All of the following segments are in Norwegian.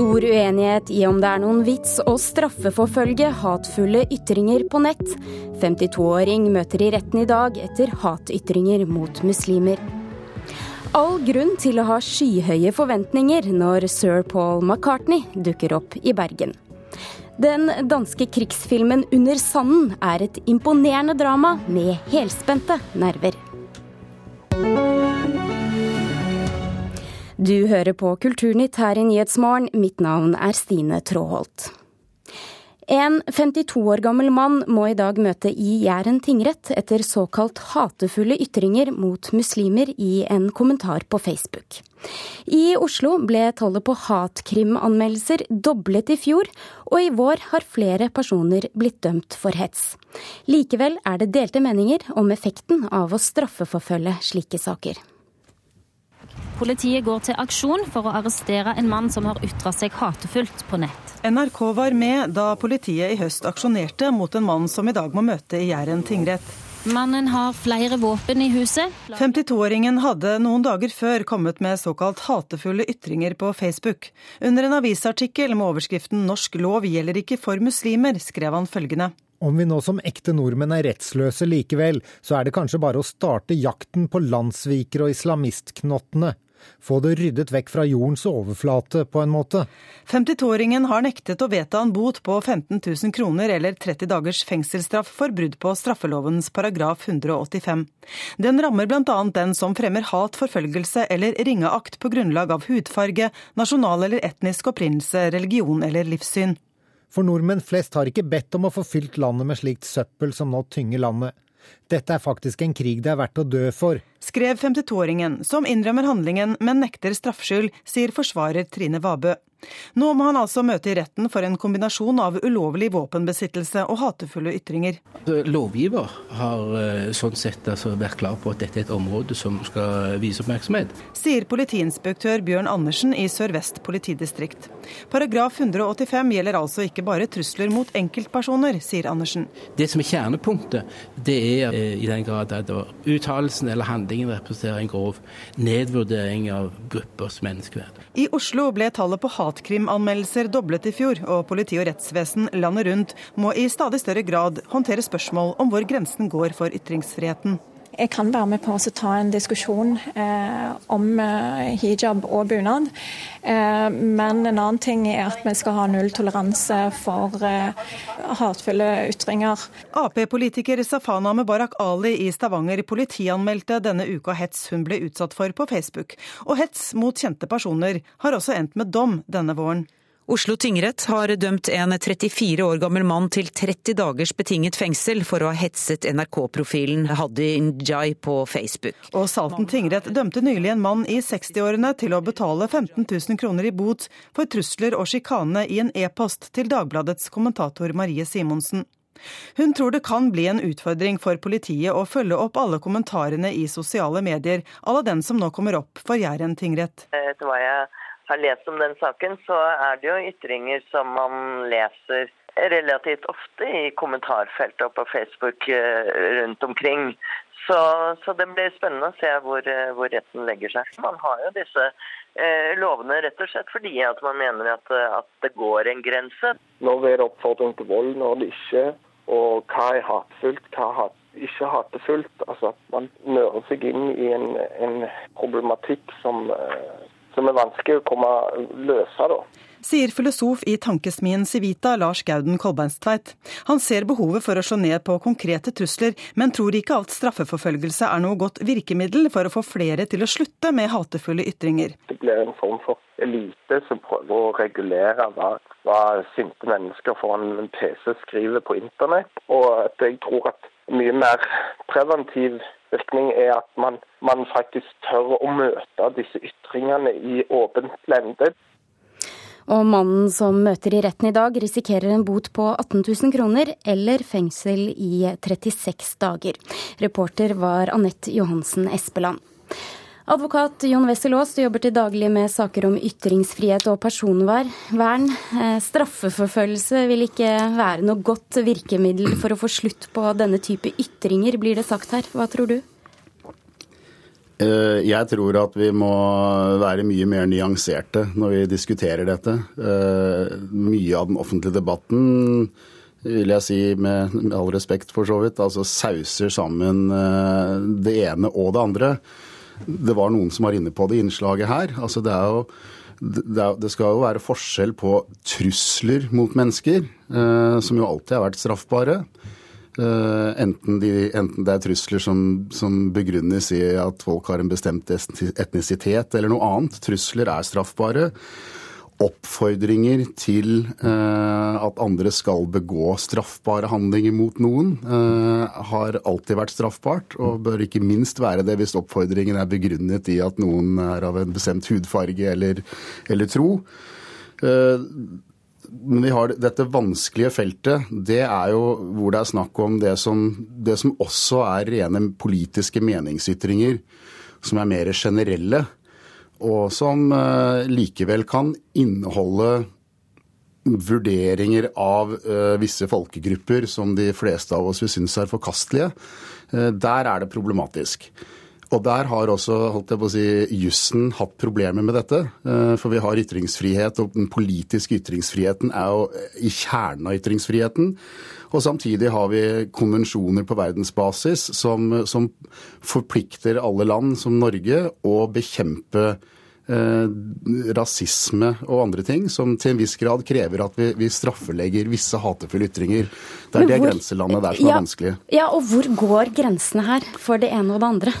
Stor uenighet i om det er noen vits å straffeforfølge hatefulle ytringer på nett. 52-åring møter i retten i dag etter hatytringer mot muslimer. All grunn til å ha skyhøye forventninger når sir Paul McCartney dukker opp i Bergen. Den danske krigsfilmen 'Under sanden' er et imponerende drama med helspente nerver. Du hører på Kulturnytt her i Nyhetsmorgen. Mitt navn er Stine Tråholt. En 52 år gammel mann må i dag møte i Jæren tingrett etter såkalt hatefulle ytringer mot muslimer i en kommentar på Facebook. I Oslo ble tallet på hatkrimanmeldelser doblet i fjor, og i vår har flere personer blitt dømt for hets. Likevel er det delte meninger om effekten av å straffeforfølge slike saker. Politiet går til aksjon for å arrestere en mann som har ytra seg hatefullt på nett. NRK var med da politiet i høst aksjonerte mot en mann som i dag må møte i Jæren tingrett. Mannen har flere våpen i huset. 52-åringen hadde noen dager før kommet med såkalt hatefulle ytringer på Facebook. Under en avisartikkel med overskriften 'Norsk lov gjelder ikke for muslimer', skrev han følgende. Om vi nå som ekte nordmenn er rettsløse likevel, så er det kanskje bare å starte jakten på landssvikere og islamistknottene. Få det ryddet vekk fra jordens overflate, på en måte. 52-åringen har nektet å vedta en bot på 15 000 kroner eller 30 dagers fengselsstraff for brudd på straffelovens paragraf 185. Den rammer bl.a. den som fremmer hat, forfølgelse eller ringeakt på grunnlag av hudfarge, nasjonal eller etnisk opprinnelse, religion eller livssyn. For nordmenn flest har ikke bedt om å få fylt landet med slikt søppel som nå tynger landet. Dette er faktisk en krig det er verdt å dø for. Skrev 52-åringen, som innrømmer handlingen, men nekter straffskyld, sier forsvarer Trine Vabø. Nå må han altså møte i retten for en kombinasjon av ulovlig våpenbesittelse og hatefulle ytringer. Altså, lovgiver har eh, sånn sett altså vært klar på at dette er et område som skal vise oppmerksomhet. Sier politiinspektør Bjørn Andersen i Sør-Vest politidistrikt. Paragraf 185 gjelder altså ikke bare trusler mot enkeltpersoner, sier Andersen. Det som er kjernepunktet, det er eh, i den grad at uttalelsen eller handlingen representerer en grov nedvurdering av gruppers menneskeverd. I Oslo ble tallet på hat hatkrimanmeldelser doblet i fjor, og politi og rettsvesen landet rundt må i stadig større grad håndtere spørsmål om hvor grensen går for ytringsfriheten. Jeg kan være med på å ta en diskusjon eh, om eh, hijab og bunad. Eh, men en annen ting er at vi skal ha null toleranse for eh, hatefulle ytringer. Ap-politiker Safana Mubarak Ali i Stavanger politianmeldte denne uka hets hun ble utsatt for på Facebook. Og hets mot kjente personer har også endt med dom denne våren. Oslo tingrett har dømt en 34 år gammel mann til 30 dagers betinget fengsel for å ha hetset NRK-profilen Hadi Njay på Facebook. Og Salten tingrett dømte nylig en mann i 60-årene til å betale 15 000 kroner i bot for trusler og sjikane i en e-post til Dagbladets kommentator Marie Simonsen. Hun tror det kan bli en utfordring for politiet å følge opp alle kommentarene i sosiale medier à la den som nå kommer opp for Jæren tingrett. Etter hva jeg har lest om den saken, så er det jo ytringer som man leser relativt ofte i kommentarfeltet og på Facebook eh, rundt omkring. Så, så, det blir spennende å se hvor, eh, hvor, retten legger seg. Man har jo disse eh, lovene rett og slett fordi at man mener at, at det går en grense. Når er det oppfordring til vold, når det ikke og hva er hatefullt, hva er ikke hatefullt. Altså at man nører seg inn i en, en problematikk som, eh, som er vanskelig å komme løse. da. Sier filosof i tankesmien Civita, Lars Gauden Kolbeinstveit. Han ser behovet for å slå ned på konkrete trusler, men tror ikke alt straffeforfølgelse er noe godt virkemiddel for å få flere til å slutte med hatefulle ytringer. Det blir en form for elite som prøver å regulere hva, hva sinte mennesker foran en PC skriver på internett. Og jeg tror at mye mer preventiv virkning er at man, man faktisk tør å møte disse ytringene i åpent lende. Og mannen som møter i retten i dag, risikerer en bot på 18 000 kroner eller fengsel i 36 dager. Reporter var Anette Johansen Espeland. Advokat Jon Wessel Aas, du jobber til daglig med saker om ytringsfrihet og personvern. Eh, straffeforfølgelse vil ikke være noe godt virkemiddel for å få slutt på denne type ytringer, blir det sagt her. Hva tror du? Eh, jeg tror at vi må være mye mer nyanserte når vi diskuterer dette. Eh, mye av den offentlige debatten vil jeg si med, all respekt for så vidt, altså sauser sammen det ene og det andre. Det var noen som var inne på det innslaget her. Altså det, jo, det, skal jo være forskjell på trusler mot mennesker, som jo alltid har vært straffbare. Uh, enten, de, enten, det er trusler som, som, begrunnes i at folk har en bestemt etnisitet eller noe annet. Trusler er straffbare. Oppfordringer til uh, at andre skal begå straffbare handlinger mot noen, uh, har alltid vært straffbart, og bør ikke minst være det hvis oppfordringen er begrunnet i at noen er av en bestemt hudfarge eller, eller tro. Men vi har dette vanskelige feltet, det er jo hvor det er snakk om det som, det som også er rene politiske meningsytringer, som er mer generelle, og som eh, likevel kan inneholde vurderinger av uh, visse folkegrupper som de fleste av oss vil synes er forkastelige. Uh, der er det problematisk. Og der har også holdt jeg på å si, jussen hatt problemer med dette. Eh, for vi har ytringsfrihet, og den politiske ytringsfriheten er jo i kjernen av ytringsfriheten. Og samtidig har vi konvensjoner på verdensbasis som, som forplikter alle land, som Norge, å bekjempe eh, rasisme og andre ting som til en viss grad krever at vi, vi straffelegger visse hatefulle ytringer. Det er hvor, det grenselandet der som ja, er vanskelig. Ja, Og hvor går grensene her for det ene og det andre?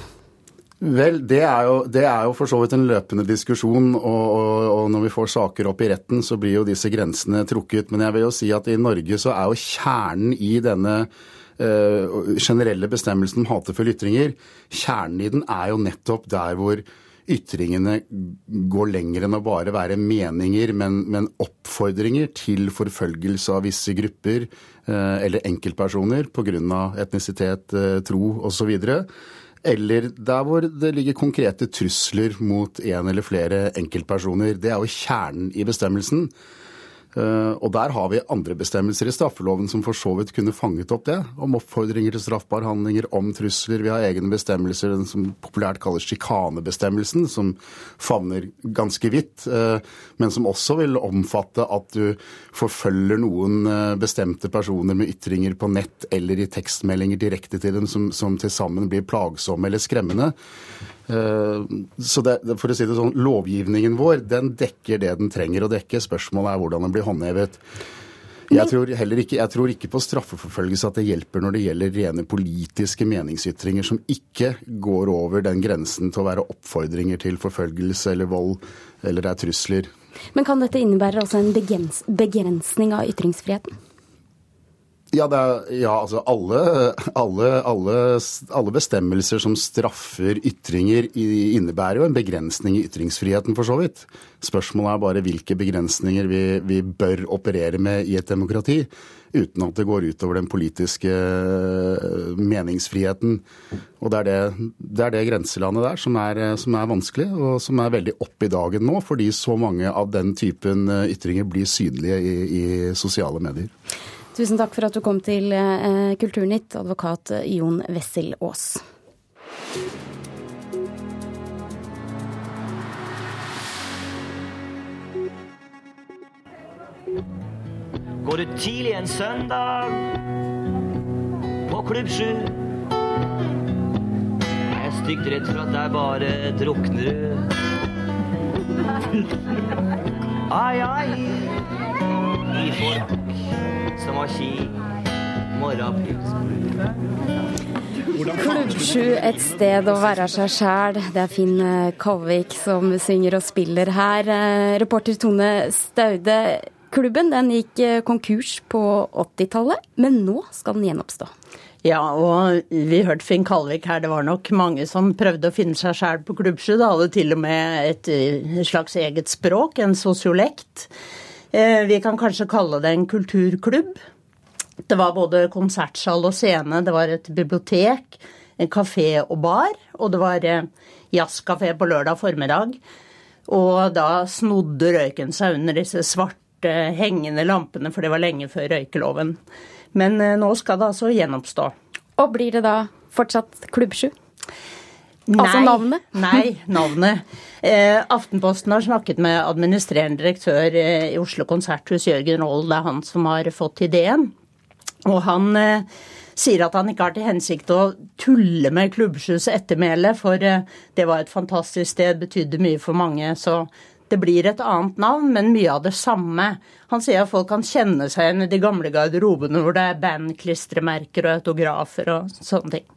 Vel, det er, jo, det er, jo, for så vidt en løpende diskusjon. Og, og, og, når vi får saker opp i retten, så blir jo disse grensene trukket. Men jeg vil jo si at i Norge så er jo kjernen i denne uh, generelle bestemmelsen om hatefulle ytringer, kjernen i den er jo nettopp der hvor ytringene går lenger enn å bare være meninger, men, men oppfordringer til forfølgelse av visse grupper uh, eller enkeltpersoner pga. etnisitet, uh, tro osv eller der hvor det ligger konkrete trusler mot en eller flere enkeltpersoner. Det er jo kjernen i bestemmelsen. Eh, og der har vi andre bestemmelser i straffeloven som for så vidt kunne fanget opp det. Om oppfordringer til straffbare handlinger, om trusler. Vi har egne bestemmelser den som populært kalles sjikanebestemmelsen, som favner ganske vidt. Eh, men som også vil omfatte at du forfølger noen eh, bestemte personer med ytringer på nett eller i tekstmeldinger direkte til dem som, som til sammen blir plagsomme eller skremmende. Eh, så det, for å si det sånn, Lovgivningen vår den dekker det den trenger å dekke. Spørsmålet er hvordan den blir håndhevet. Jeg tror, ikke, jeg tror ikke på straffeforfølgelse at det hjelper når det gjelder rene politiske meningsytringer som ikke går over den grensen til å være oppfordringer til forfølgelse eller vold eller det er trusler. Men kan dette innebære altså en begrensning av ytringsfriheten? Ja, er, ja, altså alle, alle, alle, alle, bestemmelser som straffer ytringer, innebærer jo en begrensning i ytringsfriheten, for så vidt. Spørsmålet er bare hvilke begrensninger vi, vi bør operere med i et demokrati. Uten at det går utover den politiske eh, meningsfriheten. Og det er det, det, er det grenselandet der som er, som er, vanskelig, og som er veldig opp i dagen nå, fordi så mange av den typen eh, ytringer blir synlige i, i sosiale medier. Tusen takk for at du kom til eh, Kulturnytt, advokat Jon Wessel Aas. Går du tidlig en søndag på Klubb 7? Jeg er stygt redd for at der bare drukner. Ai, ai, i folk som har ski, Klubb 7, et sted å være seg sjæl. Det er Finn eh, Kalvik som synger og spiller her. Eh, reporter Tone Staude, klubben den gikk eh, konkurs på 80-tallet, men nå skal den gjenoppstå. Ja, og vi hørte Finn Kalvik her. Det var nok mange som prøvde å finne seg sjæl på Klubb 7. Det hadde til og med et slags eget språk, en sosiolekt. Eh, vi kan kanskje kalle det en kulturklubb. Det var både konsertsal og scene, det var et bibliotek, en kafé og bar, og det var eh, jazzkafé på lørdag formiddag. Og da snodde røyken seg under disse svarte hengende lampene, for det var lenge før røykeloven. Men eh, nå skal det altså gjenoppstå. Og blir det da fortsatt Klubb 7? Nei, altså navnet? Nei, navnet. Eh, Aftenposten har snakket med administrerende direktør eh, i Oslo konserthus, Jørgen Roll. Det er han som har fått ideen. Og han eh, sier at han ikke har til hensikt å tulle med Klubbsjus ettermæle, for eh, det var et fantastisk sted, betydde mye for mange. Så det blir et annet navn, men mye av det samme. Han sier at folk kan kjenne seg igjen i de gamle garderobene hvor det er bandklistremerker og autografer og sånne ting.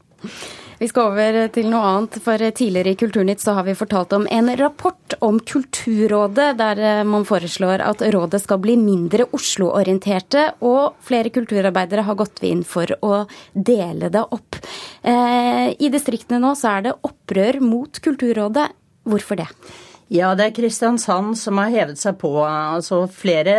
Vi skal over til noe annet, for tidligere i Kulturnytt så har vi fortalt om en rapport om Kulturrådet, der eh, man foreslår at rådet skal bli mindre Oslo-orienterte, og flere kulturarbeidere har gått inn for å dele det opp. Eh, I distriktene nå så er det opprør mot Kulturrådet. Hvorfor det? Ja, det er Kristiansand som har hevet seg på. Altså, flere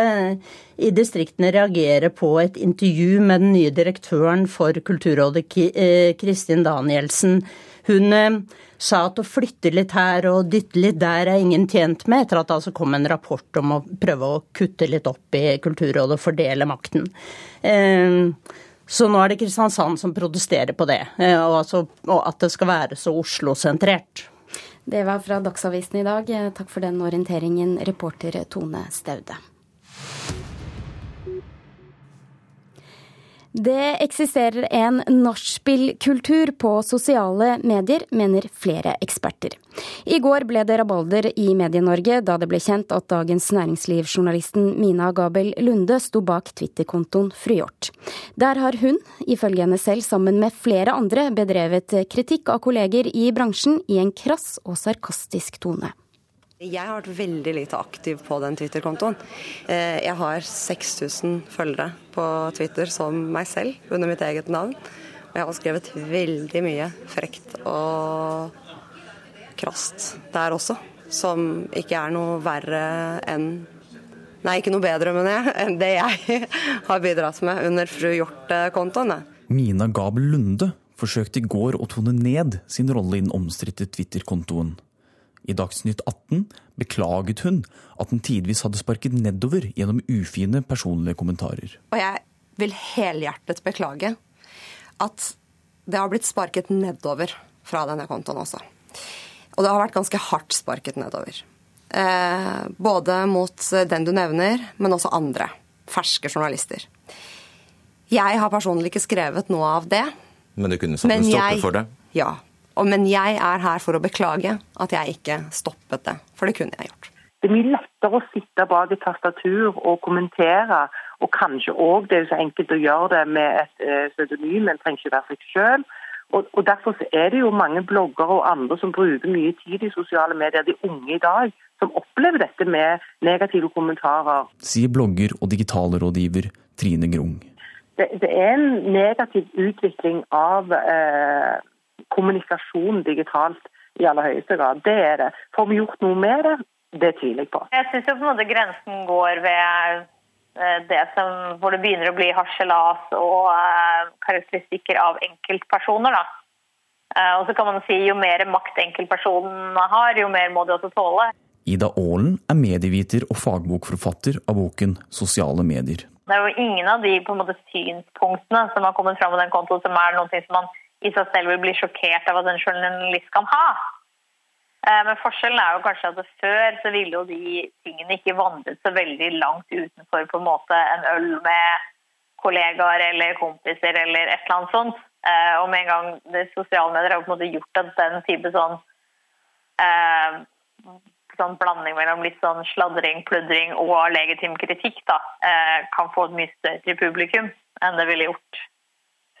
i distriktene reagerer på et intervju med den nye direktøren for Kulturrådet, eh, Kristin Danielsen. Hun eh, sa at å flytte litt her og dytte litt der er ingen tjent med, etter at det altså kom en rapport om å prøve å kutte litt opp i Kulturrådet og fordele makten. Eh, så nå er det Kristiansand som protesterer på det, altså, og at det skal være så Oslo-sentrert. Det var fra Dagsavisen i dag. Takk for den orienteringen, reporter Tone Staude. Det eksisterer en nachspielkultur på sosiale medier, mener flere eksperter. I går ble det rabalder i Medie-Norge da det ble kjent at Dagens Næringsliv-journalisten Mina Gabel Lunde sto bak Twitter-kontoen Fryhjort. Der har hun, ifølge henne selv sammen med flere andre, bedrevet kritikk av kolleger i bransjen i en krass og sarkastisk tone. Jeg har vært veldig lite aktiv på den Twitter-kontoen. Eh, jeg har 6000 følgere på Twitter som meg selv, under mitt eget navn. Og jeg har skrevet veldig mye frekt og krast der også. Som ikke er noe verre enn Nei, ikke noe bedre, mener jeg, enn det jeg har bidratt med under Fru Hjort-kontoen. Mina Gabel Lunde forsøkte i går å tone ned sin rolle i den omstridte Twitter-kontoen. I Dagsnytt 18 beklaget hun at den tidvis hadde sparket nedover gjennom ufine personlige kommentarer. Og jeg vil helhjertet beklage at det har blitt sparket nedover fra denne kontoen også. Og det har vært ganske hardt sparket nedover. Eh, både mot den du nevner, men også andre. Ferske journalister. Jeg har personlig ikke skrevet noe av det. Men du kunne satt en stopper for det? Ja. Men jeg er her for å beklage at jeg ikke stoppet det, for det kunne jeg gjort. Det er mye lettere å sitte bak et tastatur og kommentere, og kanskje òg det er så enkelt å gjøre det med et eh, pseudonym, en trenger ikke være seg sjøl. Og, og, Derfor er det jo mange bloggere og andre som bruker mye tid i sosiale medier, de unge i dag, som opplever dette med negative kommentarer. Sier blogger og digitalrådgiver Trine Grung. Det, det er en negativ utvikling av eh, kommunikasjon digitalt i aller høyeste grad. Det er det. Får vi gjort noe med det? Det tviler jeg på. Jeg syns på en måte grensen går ved eh, det som, hvor det begynner å bli harselas og uh, karakteristikker av enkeltpersoner. da. Uh, og så kan man si Jo mer makt enkeltpersonen har, jo mer må de også tåle. Ida Aalen er medieviter og fagbokforfatter av boken 'Sosiale medier'. Det er jo ingen av de på en måte, synspunktene som har kommet fram med den kontoen som er noe som man i seg selv vil bli sjokkert av at en journalist kan ha. Eh, men forskjellen er jo kanskje at før så ville jo de tingene ikke vandret så veldig langt utenfor på en måte en øl med kollegaer eller kompiser eller et eller annet sånt. Eh, og med en gang det sosiale medier har på en måte gjort at den type sånn, eh, sånn blanding mellom litt sånn sladring, pludring og legitim kritikk da, kan få et mye større publikum enn det ville gjort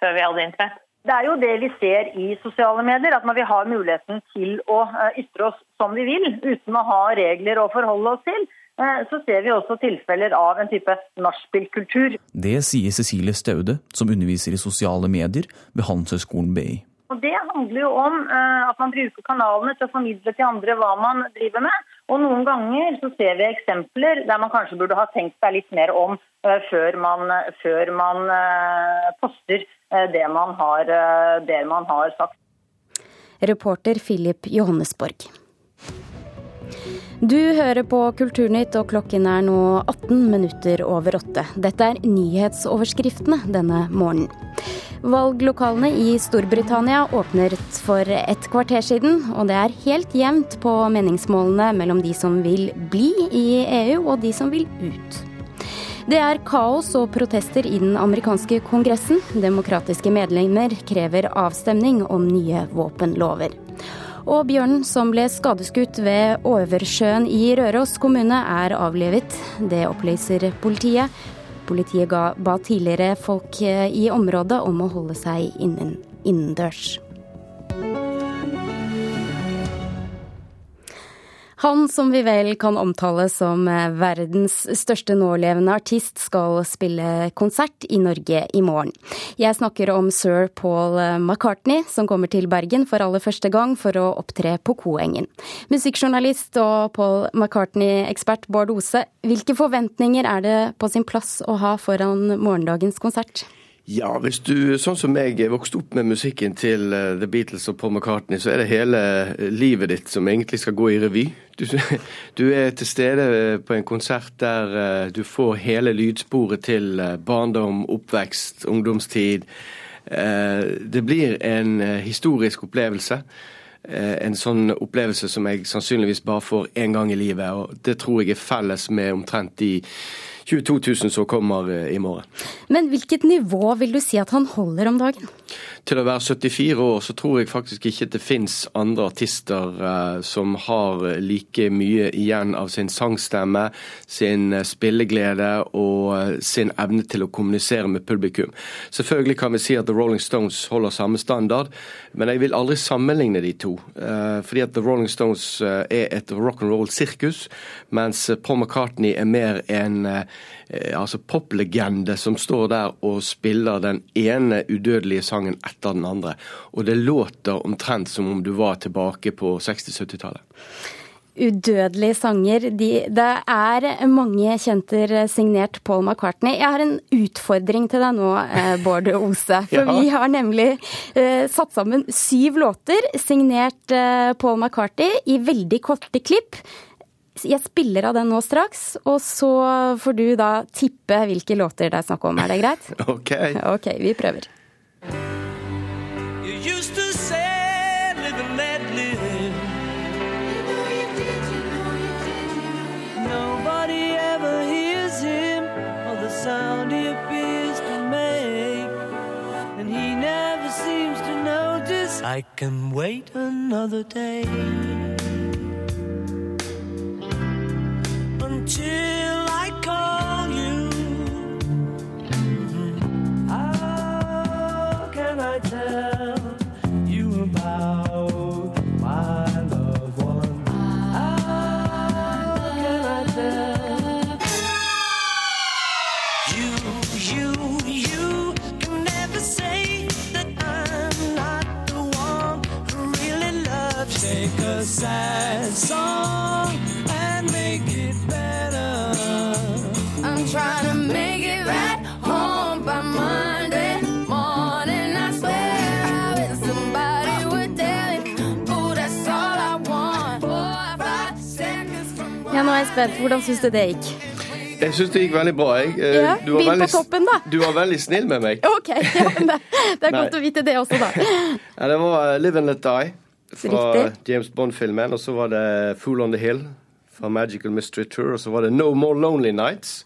før vi hadde internett. Det er jo det vi ser i sosiale medier, at når vi har muligheten til å eh, ytre oss som vi vil, uten å ha regler å forholde oss til, eh, så ser vi også tilfeller av en type nachspielkultur. Det sier Cecilie Staude, som underviser i sosiale medier ved Handelshøyskolen BI. Og Det handler jo om uh, at man bruker kanalene til å formidle til andre hva man driver med. Og Noen ganger så ser vi eksempler der man kanskje burde ha tenkt seg litt mer om før man, før man poster det man, har, det man har sagt. Reporter Philip Johannesborg. Du hører på Kulturnytt, og klokken er nå 18 minutter over åtte. Dette er nyhetsoverskriftene denne morgenen. Valglokalene i Storbritannia åpnet for et kvarter siden, og det er helt jevnt på meningsmålene mellom de som vil bli i EU og de som vil ut. Det er kaos og protester i den amerikanske kongressen. Demokratiske medlemmer krever avstemning om nye våpenlover. Og bjørnen som ble skadeskutt ved Oversjøen i Røros kommune, er avlivet. Det opplyser politiet. Politiet ga, ba tidligere folk eh, i området om å holde seg innen, innendørs. Han som vi vel kan omtale som eh, verdens største nålevende artist, skal spille konsert i Norge i morgen. Jeg snakker om sir Paul eh, McCartney, som kommer til Bergen for aller første gang for å opptre på Koengen. Musikkjournalist og Paul McCartney-ekspert Bård Ose, hvilke forventninger er det på sin plass å ha foran morgendagens konsert? Ja, hvis du sånn som jeg vokste opp med musikken til eh, The Beatles og Paul McCartney, så er det hele eh, livet ditt som egentlig skal gå i revy. Du, du er til stede på en konsert der eh, du får hele lydsporet til barndom, oppvekst, ungdomstid. Det blir en historisk opplevelse. En sånn opplevelse som jeg sannsynligvis bare får én gang i livet, og det tror jeg er felles med omtrent de 22 000 som kommer eh, i morgen. Men hvilket nivå vil du si at han holder om dagen? Til å være 74 år så tror jeg faktisk ikke det finnes andre artister uh, som har like mye igjen av sin sangstemme, sin uh, spilleglede og uh, sin evne til å kommunisere med publikum. Selvfølgelig kan vi si at The Rolling Stones holder samme standard, men jeg vil aldri sammenligne de to. fordi at The Rolling Stones er et rock'n'roll-sirkus, mens Paul McCartney er mer en Eh, altså poplegende som står der og spiller den ene udødelige sangen etter den andre. Og det låter omtrent som om du var tilbake på 60-70-tallet. Udødelige sanger. De, det er mange kjenter signert Paul McCartney. Jeg har en utfordring til deg nå, eh, Bård Ose. For ja. vi har nemlig eh, satt sammen syv låter signert eh, Paul McCartney i veldig korte klipp. Jeg spiller av den nå straks, og så får du da tippe hvilke låter det er snakk om. Er det greit? OK. Ok, Vi prøver. used to say, live and let live. Nobody ever hears him or the sound he appears to make, and he never seems to notice. I can wait another day until. Ja, nå er jeg spent. Hvordan syns du det gikk? Jeg syns det gikk veldig bra. Jeg. Eh, ja, du, var veldig, på toppen, du var veldig snill med meg. Ok, ja, det, det, er godt å vite det også, da. Ja, det var eh, Live and Let Die fra Riktig. James Bond-filmen. Og så var det Fool on the Hill fra Magical Mystery Tour. Og så var det No More Lonely Nights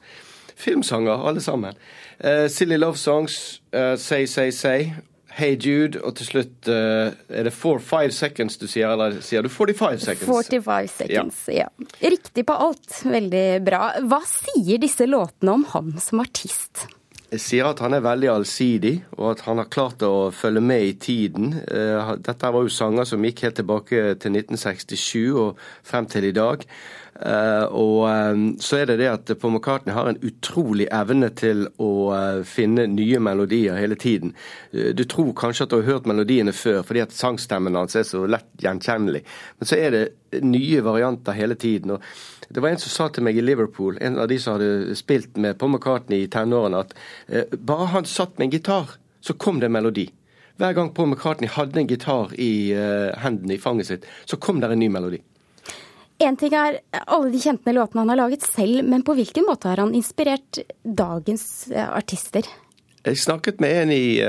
filmsanger, alle sammen. Uh, Silly Love Songs, uh, Say Say Say, Hey Jude, og til slutt uh, er det 4-5 seconds du sier, eller sier du 45 seconds? 45 seconds, ja. ja. Riktig på alt. Veldig bra. Hva sier disse låtene om ham som artist? Jeg sier at han er veldig allsidig, og at han har klart å følge med i tiden. Dette var jo sanger som gikk helt tilbake til 1967 og frem til i dag. Uh, og um, så er det det at Paul McCartney har en utrolig evne til å uh, finne nye melodier hele tiden. Du tror kanskje at du har hørt melodiene før fordi at sangstemmen hans er så lett gjenkjennelig. Men så er det nye varianter hele tiden. og Det var en som sa til meg i Liverpool, en av de som hadde spilt med Paul McCartney i tenårene, at bare han satt med en gitar, så kom det en melodi. Hver gang Paul McCartney hadde en gitar i hendene, i fanget sitt, så kom det en ny melodi. En ting er alle de kjente låtene han har laget selv, men på hvilken måte har han inspirert dagens eh, artister? Jeg snakket med en i,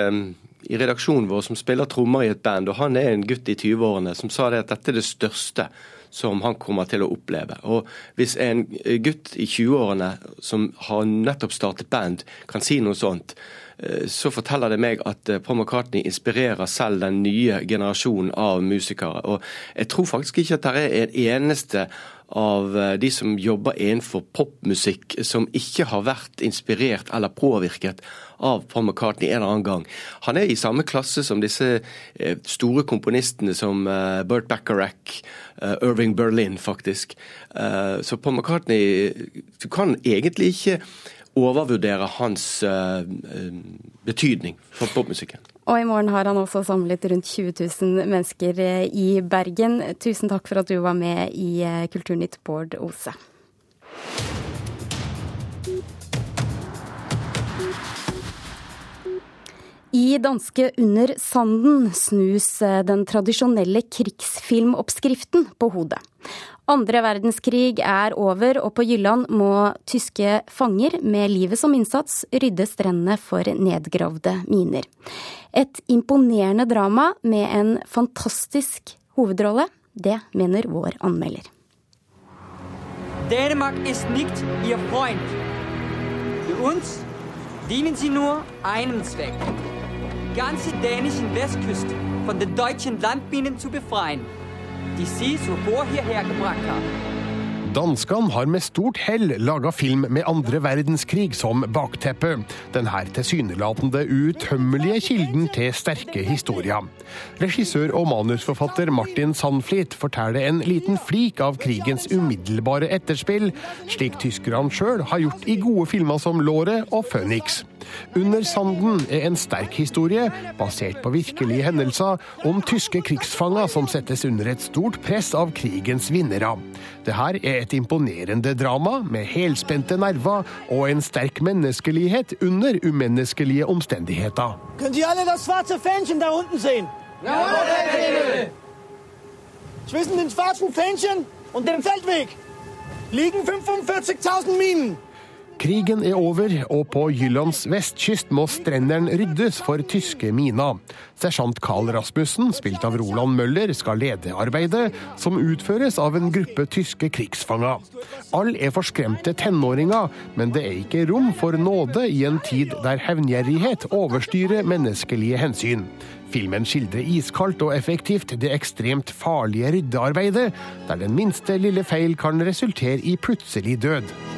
i redaksjonen vår som spiller trommer i et band, og han er en gutt i 20-årene som sa det at dette er det største som han kommer til å oppleve. Og Hvis en gutt i 20-årene som har nettopp startet band, kan si noe sånt, så forteller det meg at eh, Paul McCartney inspirerer selv den nye generasjonen av musikere. Og Jeg tror faktisk ikke at det er en eneste av eh, de som jobber innenfor popmusikk, som ikke har vært inspirert eller påvirket av Paul McCartney en eller annen gang. Han er i samme klasse som disse eh, store komponistene som eh, Bert Bacharach, Irving Berlin, faktisk. Så Paul McCartney Du kan egentlig ikke overvurdere hans betydning for popmusikken. Og i morgen har han også samlet rundt 20 000 mennesker eh, i Bergen. Tusen takk for at du var med i Kulturnytt, Bård Ose. I danske Under sanden snus den tradisjonelle krigsfilmoppskriften på hodet. Andre verdenskrig er over, og på Jylland må tyske fanger med livet som innsats rydde strendene for nedgravde miner. Et imponerende drama med en fantastisk hovedrolle. Det mener vår anmelder. Dänemark ist nicht ihr Freund. Für uns dienen sie nur einem Zweck. Ganze dänischen Westküste von den deutschen Landminen zu befreien de Sie zuvor hierher gebracht haben. Danskene har med stort hell laga film med andre verdenskrig som bakteppe. Denne tilsynelatende utømmelige kilden til sterke historier. Regissør og manusforfatter Martin Sandflit forteller en liten flik av krigens umiddelbare etterspill, slik tyskerne sjøl har gjort i gode filmer som Låret og 'Føniks'. Under sanden er en sterk historie, basert på virkelige hendelser, om tyske krigsfanger som settes under et stort press av krigens vinnere. Det her er et imponerende drama med helspente nerver og en sterk menneskelighet under umenneskelige omstendigheter. Kan de alle das schwarze Fähnchen der unten sehen? Ja, Zwischen den schwarzen Fähnchen und dem Feldweg liegen 45.000 Minen. Krigen er over, og på Jyllands vestkyst må strendene ryddes for tyske miner. Sersjant Carl Rasmussen, spilt av Roland Møller, skal lede arbeidet, som utføres av en gruppe tyske krigsfanger. Alle er forskremte tenåringer, men det er ikke rom for nåde i en tid der hevngjerrighet overstyrer menneskelige hensyn. Filmen skildrer iskaldt og effektivt det ekstremt farlige ryddearbeidet, der den minste lille feil kan resultere i plutselig død.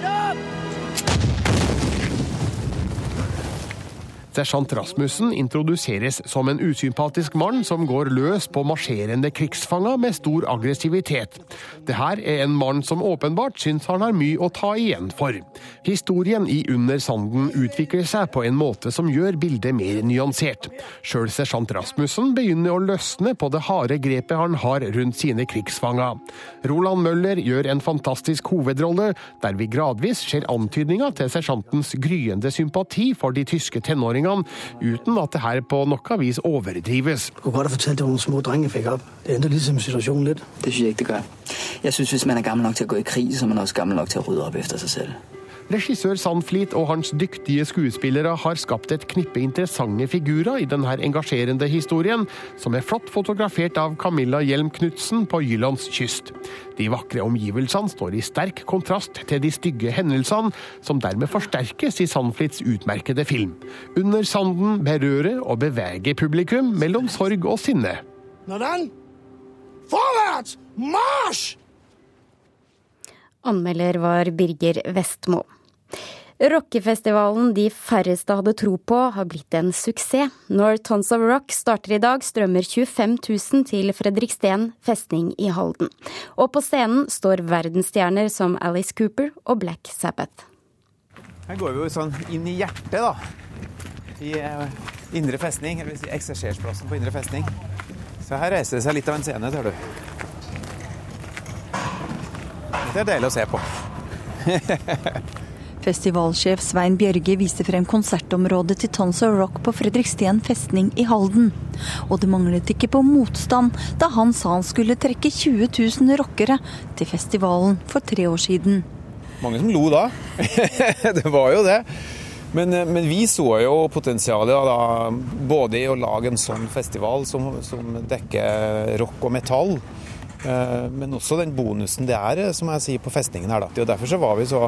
Sersjant Rasmussen introduseres som en usympatisk mann som går løs på marsjerende krigsfanger med stor aggressivitet. Det her er en mann som åpenbart syns han har mye å ta igjen for. Historien i Under sanden utvikler seg på en måte som gjør bildet mer nyansert. Sjøl sersjant Rasmussen begynner å løsne på det harde grepet han har rundt sine krigsfanger. Roland Møller gjør en fantastisk hovedrolle, der vi gradvis ser antydninger til sersjantens gryende sympati for de tyske tenåringene erfaringene, uten at det her på noe vis overdrives. Du kunne godt ha fortalt det noen små drenger fikk opp. Det endrer liksom situasjonen litt. Det syns jeg ikke det gjør. Jeg syns hvis man er gammel nok til å gå i krig, så er man også gammel nok til å rydde opp etter seg selv. Regissør Sandflit og hans dyktige skuespillere har skapt et knippe interessante figurer i denne engasjerende historien, som er flott fotografert av Camilla Hjelm Knutsen på Jyllands kyst. De vakre omgivelsene står i sterk kontrast til de stygge hendelsene, som dermed forsterkes i Sandflits utmerkede film. Under sanden berører og beveger publikum mellom sorg og sinne. Marsj! Anmelder var Birger Vestmo. Rockefestivalen de færreste hadde tro på, har blitt en suksess. Når Tons of Rock starter i dag, strømmer 25 000 til Fredriksten festning i Halden. Og på scenen står verdensstjerner som Alice Cooper og Black Sabbath. Her går vi jo sånn inn i hjertet, da. I uh, Indre festning, eller si eksersersplassen på Indre festning. Så her reiser det seg litt av en scene, tør du. Det er deilig å se på. Festivalsjef Svein Bjørge viste frem konsertområdet til Tons of Rock på Fredriksten festning i Halden. Og det manglet ikke på motstand da han sa han skulle trekke 20 000 rockere til festivalen for tre år siden. Mange som lo da. det var jo det. Men, eh, men, vi så jo potensialet da, både i å lage en sånn festival som, som dekker rock og metall, men også den bonusen det er som jeg sier, på festningen her. Da. Og Derfor så var vi så,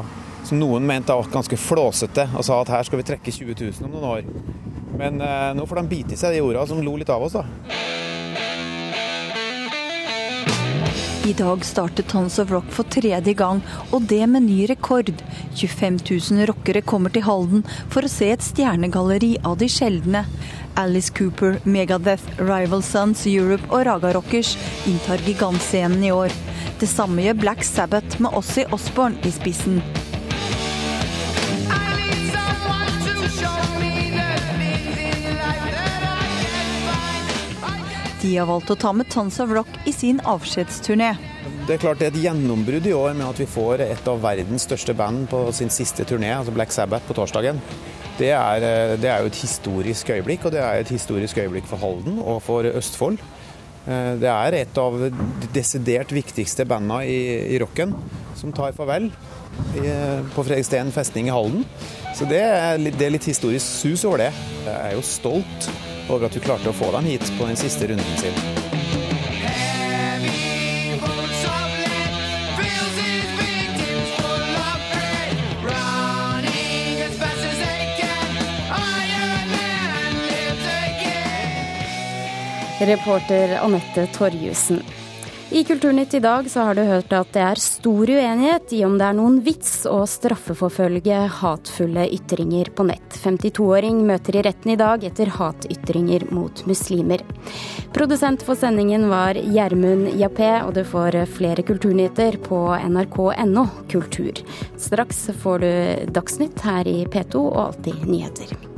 som noen mente, ganske flåsete og sa at her skal vi trekke 20 000 om noen år. Men eh, nå får de bite i seg de orda som lo litt av oss, da. I dag startet Tons of Rock for tredje gang, og det med ny rekord. 25 000 rockere kommer til Halden for å se et stjernegalleri av de sjeldne. Alice Cooper, Megadeth, Rival Sons Europe og Raga Rockers inntar gigantscenen i år. Det samme gjør Black Sabbath med Ossie Osborne i spissen. De har valgt å ta med Tons of Rock i sin avskjedsturné. Det er klart det er et gjennombrudd i år med at vi får et av verdens største band på sin siste turné, altså Black Sabbath, på torsdagen. Det er, eh, det er, jo et historisk øyeblikk, og det er et historisk øyeblikk for Halden og for Østfold. Eh, det er et av de desidert viktigste bandene i, i rocken som tar farvel i, på Fredriksten festning i Halden. Så det er, litt, det er litt historisk sus over det. Jeg er jo stolt over at du klarte å få dem hit på den siste runden sin. Reporter Anette Torjussen. I Kulturnytt i dag så har du hørt at det er stor uenighet i om det er noen vits å straffeforfølge hatefulle ytringer på nett. 52-åring møter i retten i dag etter hatytringer mot muslimer. Produsent for sendingen var Gjermund Jappé, og du får flere kulturnyheter på nrk.no kultur. Straks får du Dagsnytt her i P2 og Alltid nyheter.